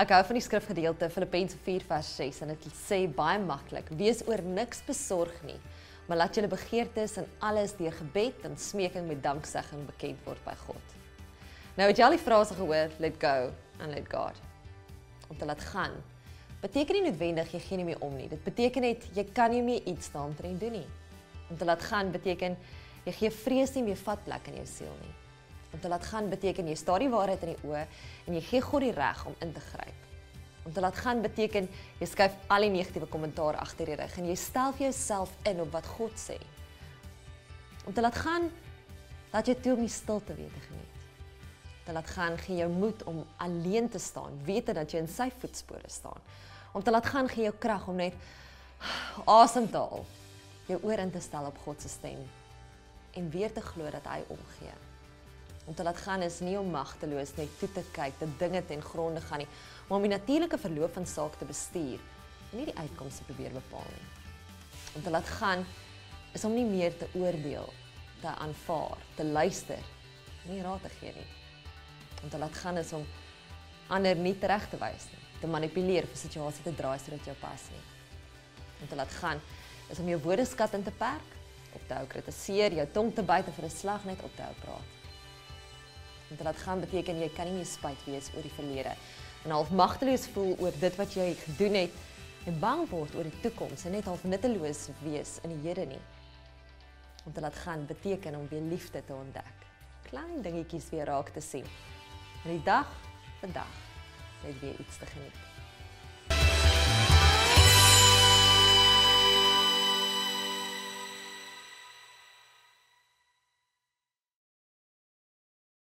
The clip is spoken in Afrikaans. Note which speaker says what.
Speaker 1: Ek hou van die skrifgedeelte Filippense 4 vers 6 en dit sê baie maklik: Wees oor niks besorg nie, maar laat julle begeertes en alles deur gebed en smeking met danksegging bekend word by God. Nou het jy al die frase gehoor, let go and let God. Om te laat gaan beteken nie noodwendig jy gee nie meer om nie. Dit beteken net jy kan nie meer iets daaromtrent doen nie. Om te laat gaan beteken jy gee vrees nie meer vat plek in jou siel nie. Om te laat gaan beteken jy staar die waarheid in die oë en jy gee God die reg om in te gryp. Om te laat gaan beteken jy skuif al die negatiewe kommentaar agter die rug en jy stel vir jouself in op wat God sê. Om te laat gaan laat jy toe om die stilte weer te geniet. Te laat gaan gee jou moed om alleen te staan, wete dat jy in sy voetspore staan. Om te laat gaan gee jou krag om net asem te haal, jou oor in te stel op God se stem en weer te glo dat hy omgee om te laat gaan is nie om magteloos net toe te kyk dat dinge ten gronde gaan nie, maar om die natuurlike verloop van sake te bestuur en nie die uitkomste probeer bepaal nie. Om te laat gaan is om nie meer te oordeel, te aanvaar, te luister, nie raad te gee nie. Om te laat gaan is om ander nie reg te wys nie, te manipuleer of situasie te draai sodat jou pas nie. Om te laat gaan is om jou woordeskat in te perk, op te hou kritiseer, jou tong te byt en vir 'n slag net op te hou praat te laat gaan beteken jy kan nie meer spyt wees oor die verlede en half magteloos voel oor dit wat jy gedoen het en bang word oor die toekoms en net half nutteloos wees in die Here nie. Om te laat gaan beteken om weer liefde te ontdek. Klein dingetjies weer raak te sien. En die dag vir dag net weer iets te geniet.